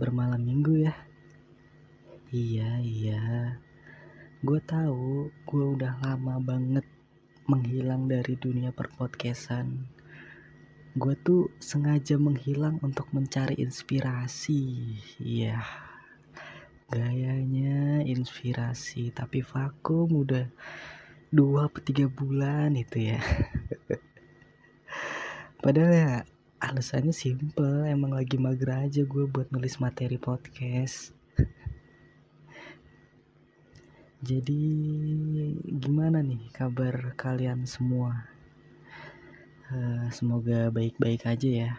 Bermalam minggu ya. Iya, iya. Gue tahu gue udah lama banget menghilang dari dunia perpodcastan. Gue tuh sengaja menghilang untuk mencari inspirasi. Iya. Gayanya inspirasi, tapi vakum udah dua atau tiga bulan itu ya. Padahal ya alasannya simple emang lagi mager aja gue buat nulis materi podcast. Jadi gimana nih kabar kalian semua? Uh, semoga baik-baik aja ya.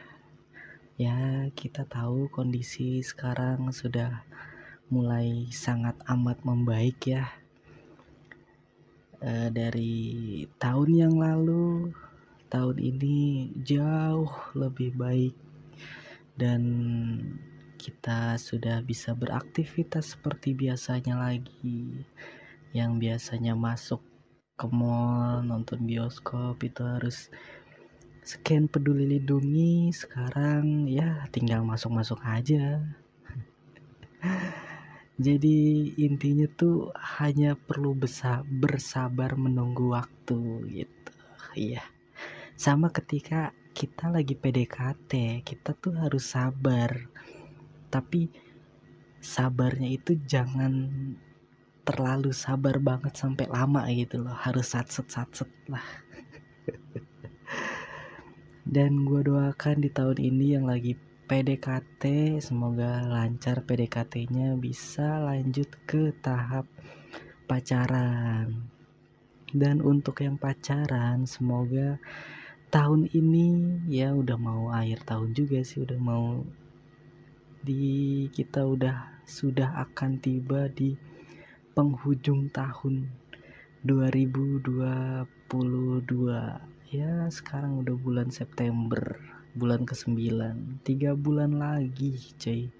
Ya kita tahu kondisi sekarang sudah mulai sangat amat membaik ya. Uh, dari tahun yang lalu tahun ini jauh lebih baik dan kita sudah bisa beraktivitas seperti biasanya lagi. Yang biasanya masuk ke mall nonton bioskop itu harus scan peduli lindungi. Sekarang ya tinggal masuk-masuk aja. Jadi intinya tuh hanya perlu bersabar menunggu waktu gitu. Iya sama ketika kita lagi PDKT kita tuh harus sabar. Tapi sabarnya itu jangan terlalu sabar banget sampai lama gitu loh. Harus satset satset lah. Dan gue doakan di tahun ini yang lagi PDKT semoga lancar PDKT-nya bisa lanjut ke tahap pacaran. Dan untuk yang pacaran semoga tahun ini ya udah mau akhir tahun juga sih udah mau di kita udah sudah akan tiba di penghujung tahun 2022 ya sekarang udah bulan September bulan ke-9 tiga bulan lagi cuy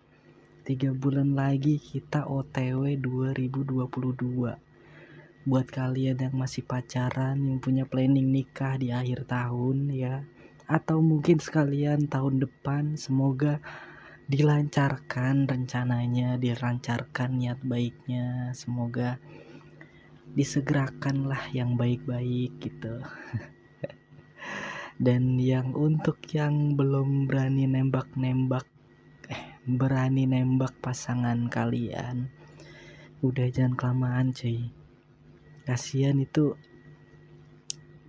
tiga bulan lagi kita OTW 2022 buat kalian yang masih pacaran yang punya planning nikah di akhir tahun ya. Atau mungkin sekalian tahun depan semoga dilancarkan rencananya dilancarkan niat baiknya. Semoga disegerakanlah yang baik-baik gitu. Dan yang untuk yang belum berani nembak-nembak eh berani nembak pasangan kalian udah jangan kelamaan cuy kasihan itu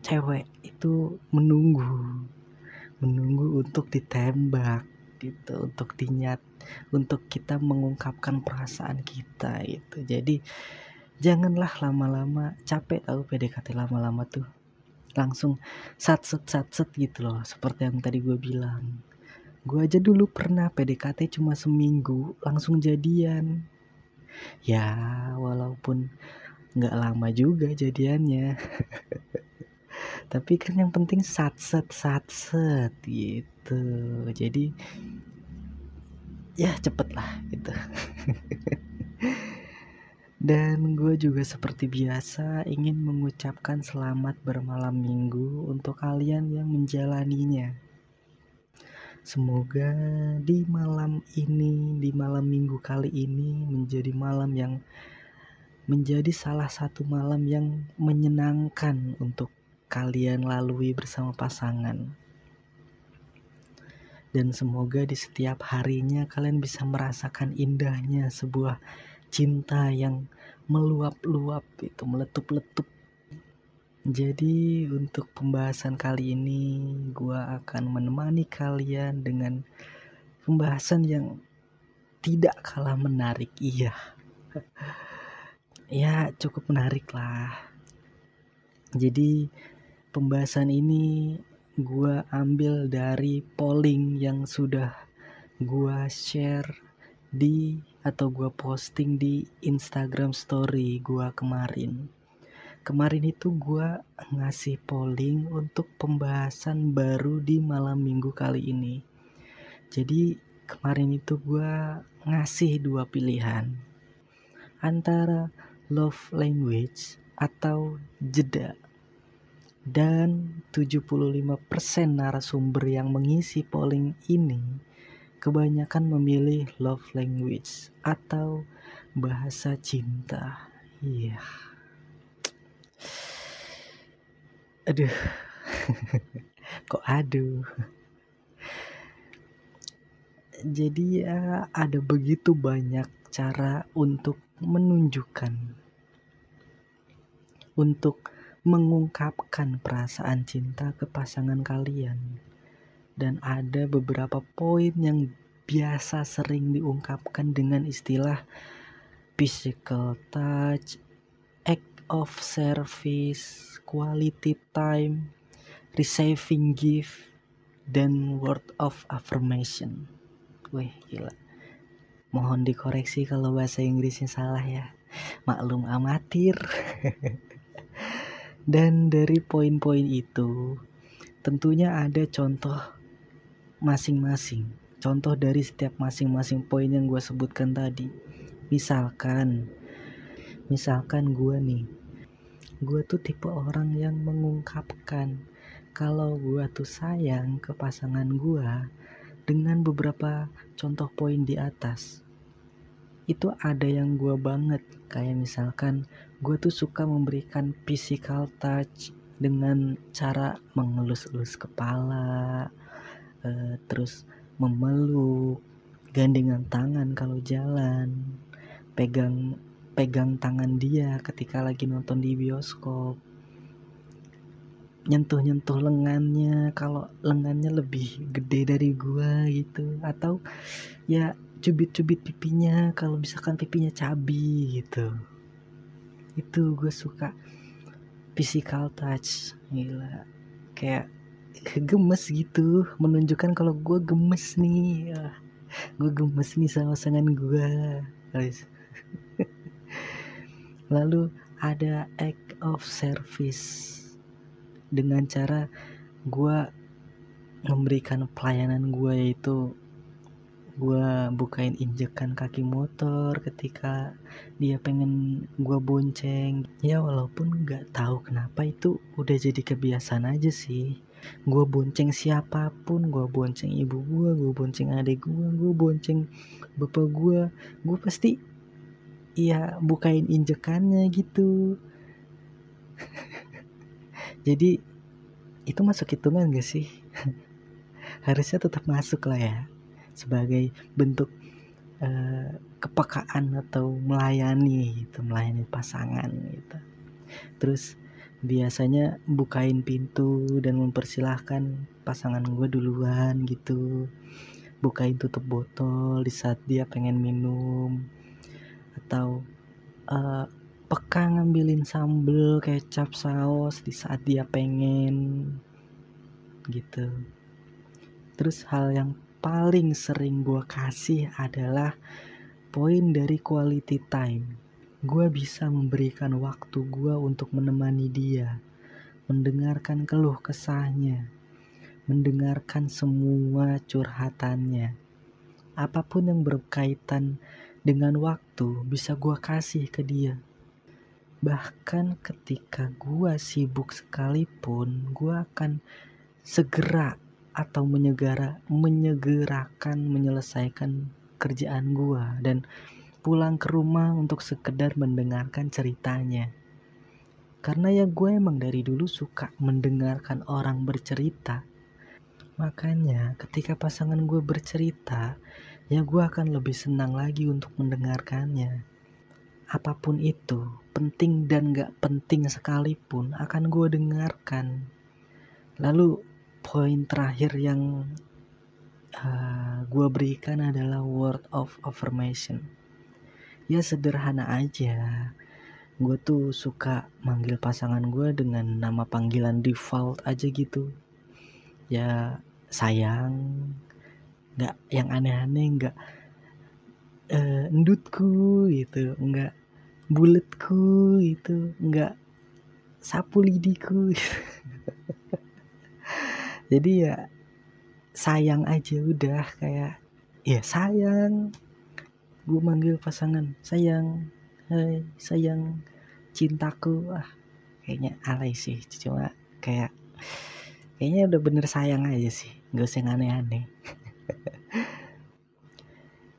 cewek itu menunggu menunggu untuk ditembak gitu untuk dinyat untuk kita mengungkapkan perasaan kita itu jadi janganlah lama-lama capek tahu PDKT lama-lama tuh. Langsung sat set sat set gitu loh seperti yang tadi gue bilang. Gue aja dulu pernah PDKT cuma seminggu langsung jadian. Ya walaupun nggak lama juga jadiannya. Tapi kan yang penting sat set sat set gitu. Jadi ya cepet lah gitu. Dan gue juga seperti biasa ingin mengucapkan selamat bermalam minggu untuk kalian yang menjalaninya. Semoga di malam ini, di malam minggu kali ini menjadi malam yang menjadi salah satu malam yang menyenangkan untuk kalian lalui bersama pasangan. Dan semoga di setiap harinya kalian bisa merasakan indahnya sebuah cinta yang meluap-luap itu meletup-letup. Jadi untuk pembahasan kali ini gua akan menemani kalian dengan pembahasan yang tidak kalah menarik iya ya cukup menarik lah. Jadi pembahasan ini gue ambil dari polling yang sudah gue share di atau gue posting di Instagram story gue kemarin. Kemarin itu gue ngasih polling untuk pembahasan baru di malam minggu kali ini. Jadi kemarin itu gue ngasih dua pilihan. Antara love language atau jeda. Dan 75% narasumber yang mengisi polling ini kebanyakan memilih love language atau bahasa cinta. Iya. Yeah. Aduh. Kok aduh. Jadi ya ada begitu banyak cara untuk menunjukkan untuk mengungkapkan perasaan cinta ke pasangan kalian dan ada beberapa poin yang biasa sering diungkapkan dengan istilah physical touch, act of service, quality time, receiving gift, dan word of affirmation. Wih, gila. Mohon dikoreksi kalau bahasa Inggrisnya salah ya. Maklum amatir. dan dari poin-poin itu, tentunya ada contoh masing-masing. Contoh dari setiap masing-masing poin yang gue sebutkan tadi. Misalkan, misalkan gue nih, gue tuh tipe orang yang mengungkapkan kalau gue tuh sayang ke pasangan gue dengan beberapa contoh poin di atas. Itu ada yang gue banget, kayak misalkan gue tuh suka memberikan physical touch dengan cara mengelus-elus kepala, uh, terus memeluk gandengan tangan kalau jalan pegang pegang tangan dia ketika lagi nonton di bioskop. Nyentuh-nyentuh lengannya kalau lengannya lebih gede dari gua gitu. Atau ya cubit-cubit pipinya kalau misalkan pipinya cabi gitu itu gue suka. Physical touch gila. Kayak gemes gitu menunjukkan kalau gue gemes nih. Gue gemes nih sama pasangan gue lalu ada act of service. Dengan cara gue memberikan pelayanan gue yaitu gue bukain injekan kaki motor ketika dia pengen gue bonceng. Ya walaupun nggak tahu kenapa itu udah jadi kebiasaan aja sih. Gue bonceng siapa pun gue bonceng ibu gue gue bonceng adik gue gue bonceng bapak gue gue pasti ya bukain injekannya gitu. Jadi itu masuk hitungan gak sih? Harusnya tetap masuk lah ya sebagai bentuk uh, kepekaan atau melayani gitu melayani pasangan gitu. Terus biasanya bukain pintu dan mempersilahkan pasangan gue duluan gitu. Bukain tutup botol di saat dia pengen minum atau uh, peka ngambilin sambel kecap saus di saat dia pengen gitu. Terus hal yang paling sering gue kasih adalah poin dari quality time gue bisa memberikan waktu gue untuk menemani dia, mendengarkan keluh kesahnya, mendengarkan semua curhatannya. Apa pun yang berkaitan dengan waktu bisa gue kasih ke dia. Bahkan ketika gue sibuk sekalipun, gue akan segera atau menyegara, menyegerakan menyelesaikan kerjaan gue dan pulang ke rumah untuk sekedar mendengarkan ceritanya. Karena ya gue emang dari dulu suka mendengarkan orang bercerita. Makanya ketika pasangan gue bercerita, ya gue akan lebih senang lagi untuk mendengarkannya. Apa pun itu, penting dan gak penting sekalipun akan gue dengarkan. Lalu poin terakhir yang uh, gue berikan adalah word of affirmation. Ya sederhana aja. Gue tuh suka manggil pasangan gue dengan nama panggilan default aja gitu. Ya sayang nggak yang aneh-aneh nggak uh, endutku gitu nggak buletku itu nggak sapu lidiku gitu. jadi ya sayang aja udah kayak ya sayang gue manggil pasangan sayang hai sayang cintaku ah kayaknya alay sih cuma kayak kayaknya udah bener sayang aja sih gak usah aneh-aneh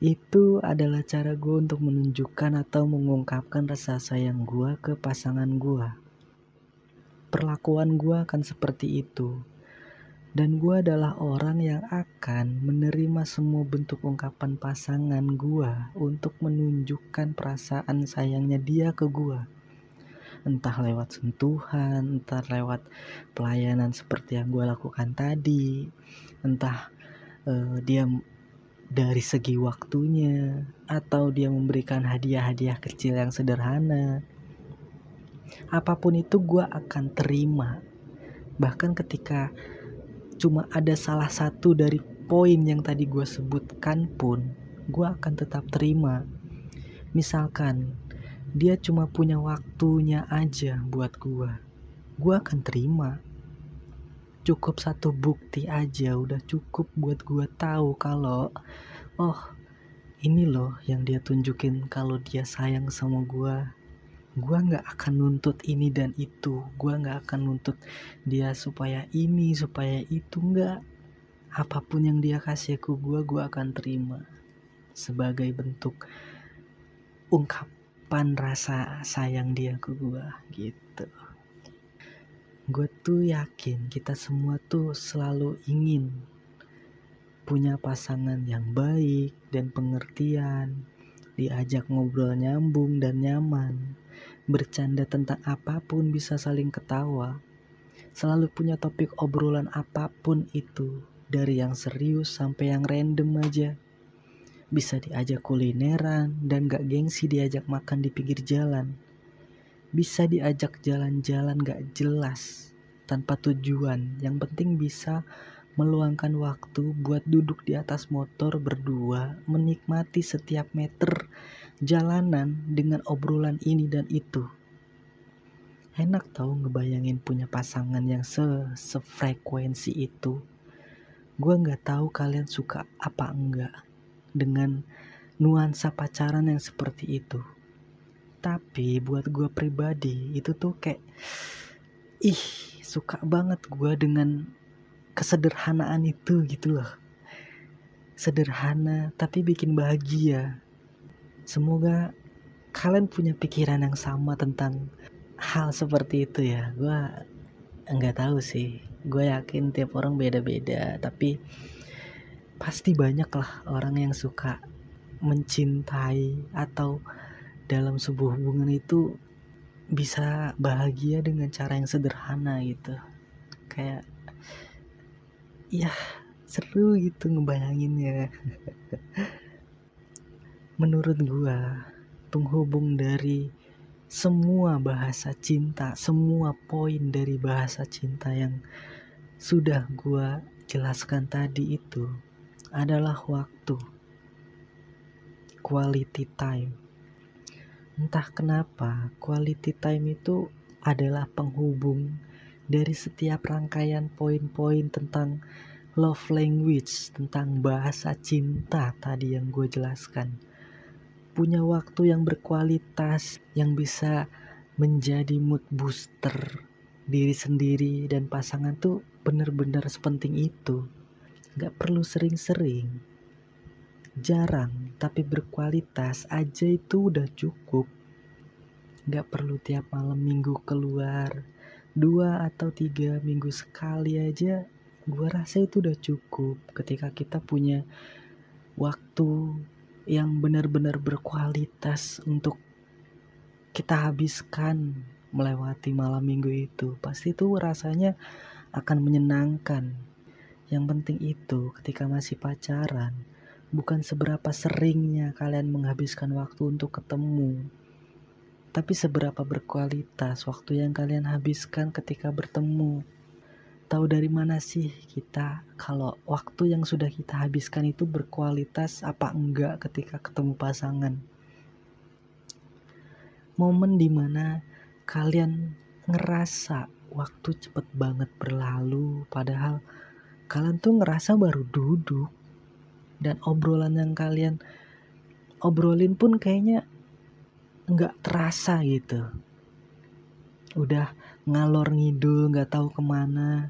itu adalah cara gue untuk menunjukkan atau mengungkapkan rasa sayang gue ke pasangan gue. Perlakuan gue akan seperti itu. Dan gue adalah orang yang akan menerima semua bentuk ungkapan pasangan gue untuk menunjukkan perasaan sayangnya dia ke gue. Entah lewat sentuhan, entah lewat pelayanan seperti yang gue lakukan tadi, entah uh, dia dari segi waktunya atau dia memberikan hadiah-hadiah kecil yang sederhana apa pun itu gue akan terima bahkan ketika cuma ada salah satu dari poin yang tadi gue sebutkan pun gue akan tetap terima. Misalkan dia cuma punya waktunya aja buat gue gue akan terima. Cukup satu bukti aja udah cukup buat gue tahu kalau oh ini loh yang dia tunjukin kalau dia sayang sama gue gue nggak akan nuntut ini dan itu. Gue nggak akan nuntut dia supaya ini supaya itu. Nggak. Apa pun yang dia kasih ke gue gue akan terima sebagai bentuk ungkapan rasa sayang dia ke gue gitu. Gue tuh yakin kita semua tuh selalu ingin punya pasangan yang baik dan pengertian, diajak ngobrol nyambung dan nyaman, bercanda tentang apa pun bisa saling ketawa, selalu punya topik obrolan apa pun itu, dari yang serius sampai yang random aja. Bisa diajak kulineran dan gak gengsi diajak makan di pinggir jalan. Bisa diajak jalan-jalan gak jelas tanpa tujuan. Yang penting bisa meluangkan waktu buat duduk di atas motor berdua menikmati setiap meter jalanan dengan obrolan ini dan itu. Enak tau ngebayangin punya pasangan yang se sefrekuensi itu. Gue nggak tahu kalian suka apa enggak dengan nuansa pacaran yang seperti itu. Tapi buat gue pribadi itu tuh kayak ih suka banget gue dengan kesederhanaan itu gitu loh. Sederhana tapi bikin bahagia semoga kalian punya pikiran yang sama tentang hal seperti itu ya. Gue nggak tahu sih. Gue yakin tiap orang beda-beda tapi pasti banyak lah orang yang suka mencintai atau dalam sebuah hubungan itu bisa bahagia dengan cara yang sederhana gitu. Kayak ya seru gitu ngebayanginnya menurut gua penghubung dari semua bahasa cinta semua poin dari bahasa cinta yang sudah gua jelaskan tadi itu adalah waktu quality time Entah kenapa, quality time itu adalah penghubung dari setiap rangkaian poin-poin tentang love language, tentang bahasa cinta tadi yang gue jelaskan. Punya waktu yang berkualitas, yang bisa menjadi mood booster diri sendiri dan pasangan tuh bener-bener sepenting itu. Gak perlu sering-sering. Jarang tapi berkualitas aja itu udah cukup. Gak perlu tiap malam minggu keluar. Dua atau tiga minggu sekali aja gue rasa itu udah cukup ketika kita punya waktu yang benar-benar berkualitas untuk kita habiskan melewati malam minggu itu pasti itu rasanya akan menyenangkan yang penting itu ketika masih pacaran bukan seberapa seringnya kalian menghabiskan waktu untuk ketemu, tapi seberapa berkualitas waktu yang kalian habiskan ketika bertemu. Tahu dari mana sih kita kalau waktu yang sudah kita habiskan itu berkualitas apa enggak ketika ketemu pasangan? Momen di mana kalian ngerasa waktu cepet banget berlalu padahal kalian tuh ngerasa baru duduk dan obrolan yang kalian obrolin pun kayaknya nggak terasa gitu udah ngalor ngidul nggak tahu ke mana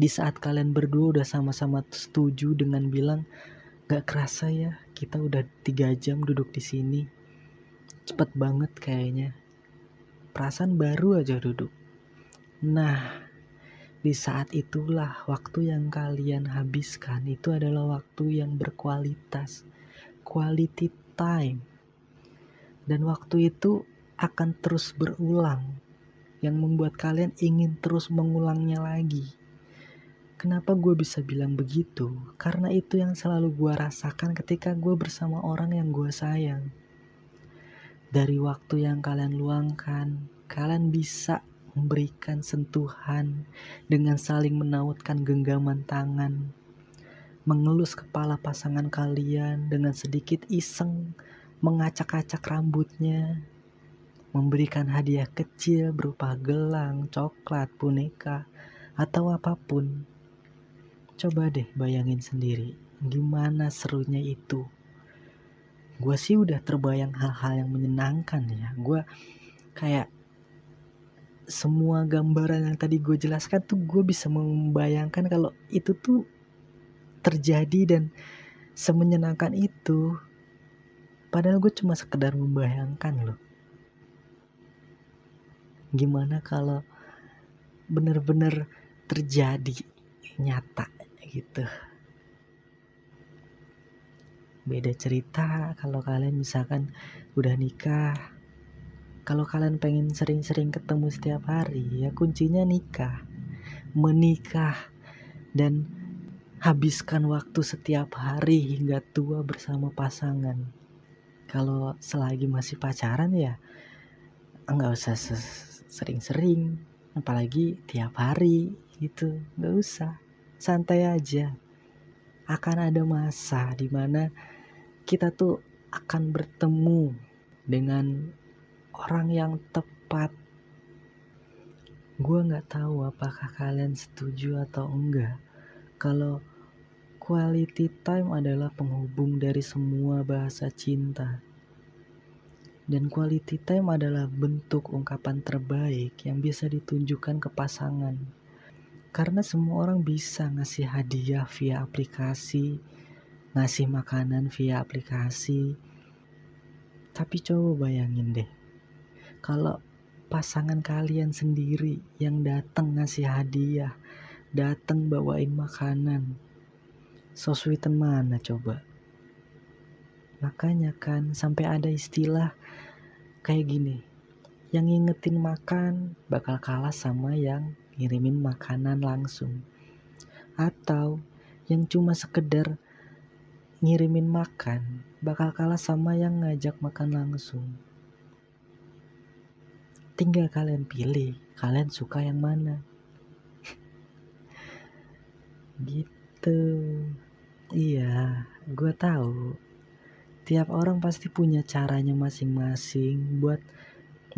di saat kalian berdua udah sama-sama setuju dengan bilang Gak kerasa ya, kita udah tiga jam duduk di sini. Cepet banget kayaknya. Perasaan baru aja duduk. Nah, di saat itulah waktu yang kalian habiskan itu adalah waktu yang berkualitas. Quality time. Dan waktu itu akan terus berulang. Yang membuat kalian ingin terus mengulangnya lagi Kenapa gue bisa bilang begitu? Karena itu yang selalu gue rasakan ketika gue bersama orang yang gue sayang. Dari waktu yang kalian luangkan, kalian bisa memberikan sentuhan dengan saling menautkan genggaman tangan, mengelus kepala pasangan kalian dengan sedikit iseng, mengacak-acak rambutnya, memberikan hadiah kecil berupa gelang, coklat, boneka, atau apa pun Coba deh bayangin sendiri, gimana serunya itu. Gue sih udah terbayang hal-hal yang menyenangkan ya. Gue kayak semua gambaran yang tadi gue jelaskan tuh gue bisa membayangkan kalau itu tuh terjadi dan semenyenangkan itu. Padahal gue cuma sekedar membayangkan loh. Gimana kalau bener-bener terjadi nyata gitu. Beda cerita kalau kalian misalkan udah nikah. Kalau kalian pengen sering-sering ketemu setiap hari ya kuncinya nikah. Menikah dan habiskan waktu setiap hari hingga tua bersama pasangan. Kalau selagi masih pacaran ya nggak usah sering-sering apalagi tiap hari gitu. Nggak usah santai aja. Akan ada masa di mana kita tuh akan bertemu dengan orang yang tepat. Gue nggak tahu apakah kalian setuju atau enggak kalau quality time adalah penghubung dari semua bahasa cinta. Dan quality time adalah bentuk ungkapan terbaik yang bisa ditunjukkan ke pasangan karena semua orang bisa ngasih hadiah via aplikasi, ngasih makanan via aplikasi. Tapi coba bayangin deh, kalau pasangan kalian sendiri yang datang ngasih hadiah, datang bawain makanan, so sweeten mana coba? Makanya kan sampai ada istilah kayak gini, yang ngingetin makan bakal kalah sama yang ngirimin makanan langsung. Atau yang cuma sekedar ngirimin makan bakal kalah sama yang ngajak makan langsung. Tinggal kalian pilih kalian suka yang mana. Gitu. Iya gue tahu. Tiap orang pasti punya caranya masing-masing buat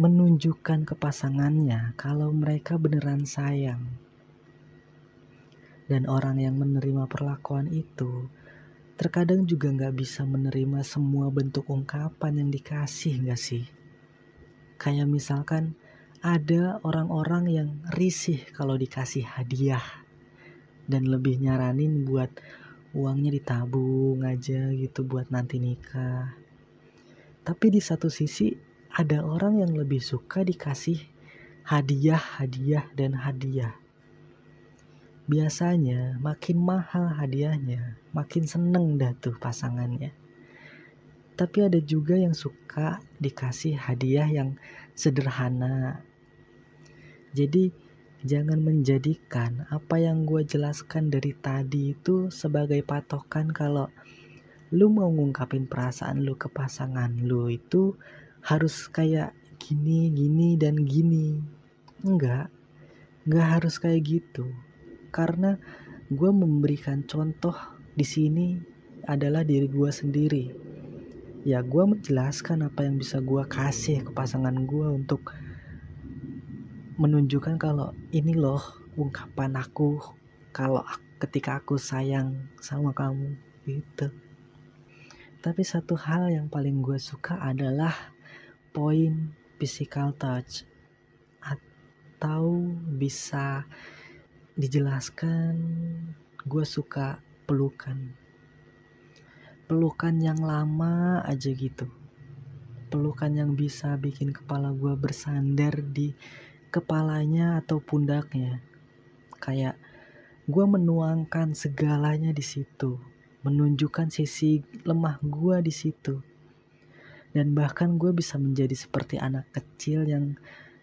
menunjukkan ke pasangannya kalau mereka beneran sayang. Dan orang yang menerima perlakuan itu terkadang juga nggak bisa menerima semua bentuk ungkapan yang dikasih nggak sih? Kayak misalkan ada orang-orang yang risih kalau dikasih hadiah dan lebih nyaranin buat uangnya ditabung aja gitu buat nanti nikah. Tapi di satu sisi ada orang yang lebih suka dikasih hadiah, hadiah, dan hadiah. Biasanya makin mahal hadiahnya, makin seneng dah tuh pasangannya. Tapi ada juga yang suka dikasih hadiah yang sederhana. Jadi jangan menjadikan apa yang gue jelaskan dari tadi itu sebagai patokan kalau lu mau ngungkapin perasaan lu ke pasangan lu itu harus kayak gini gini dan gini. Enggak. Enggak harus kayak gitu. Karena gue memberikan contoh di sini adalah diri gue sendiri. Ya gue menjelaskan apa yang bisa gue kasih ke pasangan gue untuk menunjukkan kalau ini loh ungkapan aku kalau ketika aku sayang sama kamu gitu. Tapi satu hal yang paling gue suka adalah poin physical touch atau bisa dijelaskan gue suka pelukan. Pelukan yang lama aja gitu. Pelukan yang bisa bikin kepala gue bersandar di kepalanya atau pundaknya. Kayak gue menuangkan segalanya di situ menunjukkan sisi lemah gue di situ dan bahkan gue bisa menjadi seperti anak kecil yang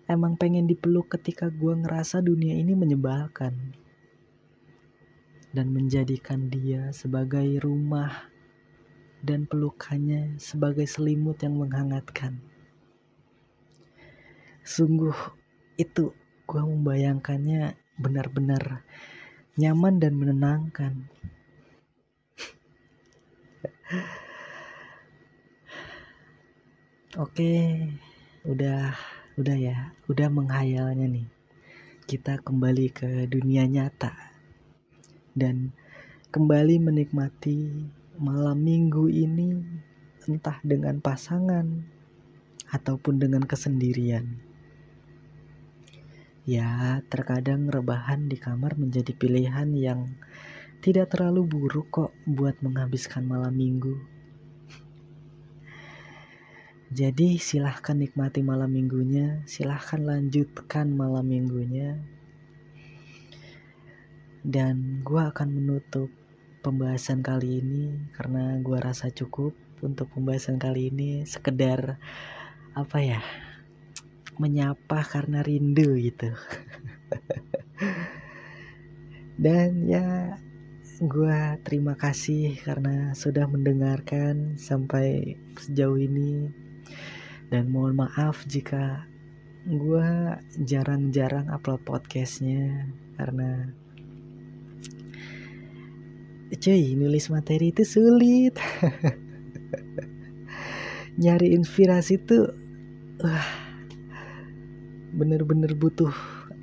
emang pengen dipeluk ketika gue ngerasa dunia ini menyebalkan dan menjadikan dia sebagai rumah dan pelukannya sebagai selimut yang menghangatkan. Sungguh itu gue membayangkannya benar-benar nyaman dan menenangkan. Oke, udah udah ya, udah menghayalnya nih. Kita kembali ke dunia nyata dan kembali menikmati malam minggu ini entah dengan pasangan ataupun dengan kesendirian. Ya, terkadang rebahan di kamar menjadi pilihan yang tidak terlalu buruk kok buat menghabiskan malam minggu. Jadi silahkan nikmati malam minggunya, silahkan lanjutkan malam minggunya. Dan gue akan menutup pembahasan kali ini karena gue rasa cukup untuk pembahasan kali ini sekedar apa ya menyapa karena rindu gitu dan ya gue terima kasih karena sudah mendengarkan sampai sejauh ini dan mohon maaf jika gue jarang-jarang upload podcastnya karena cuy nulis materi itu sulit. Nyari inspirasi tuh wah bener-bener butuh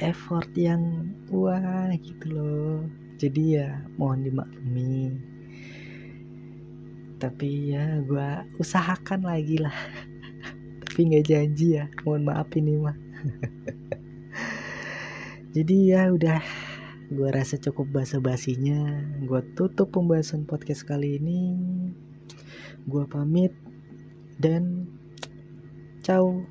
effort yang wah gitu loh. Jadi ya mohon dimaklumi. Tapi ya gue usahakan lagi lah tapi nggak janji ya. Mohon maaf ini mah. Jadi ya udah gue rasa cukup basa-basinya. Gue tutup pembahasan podcast kali ini. Gue pamit dan ciao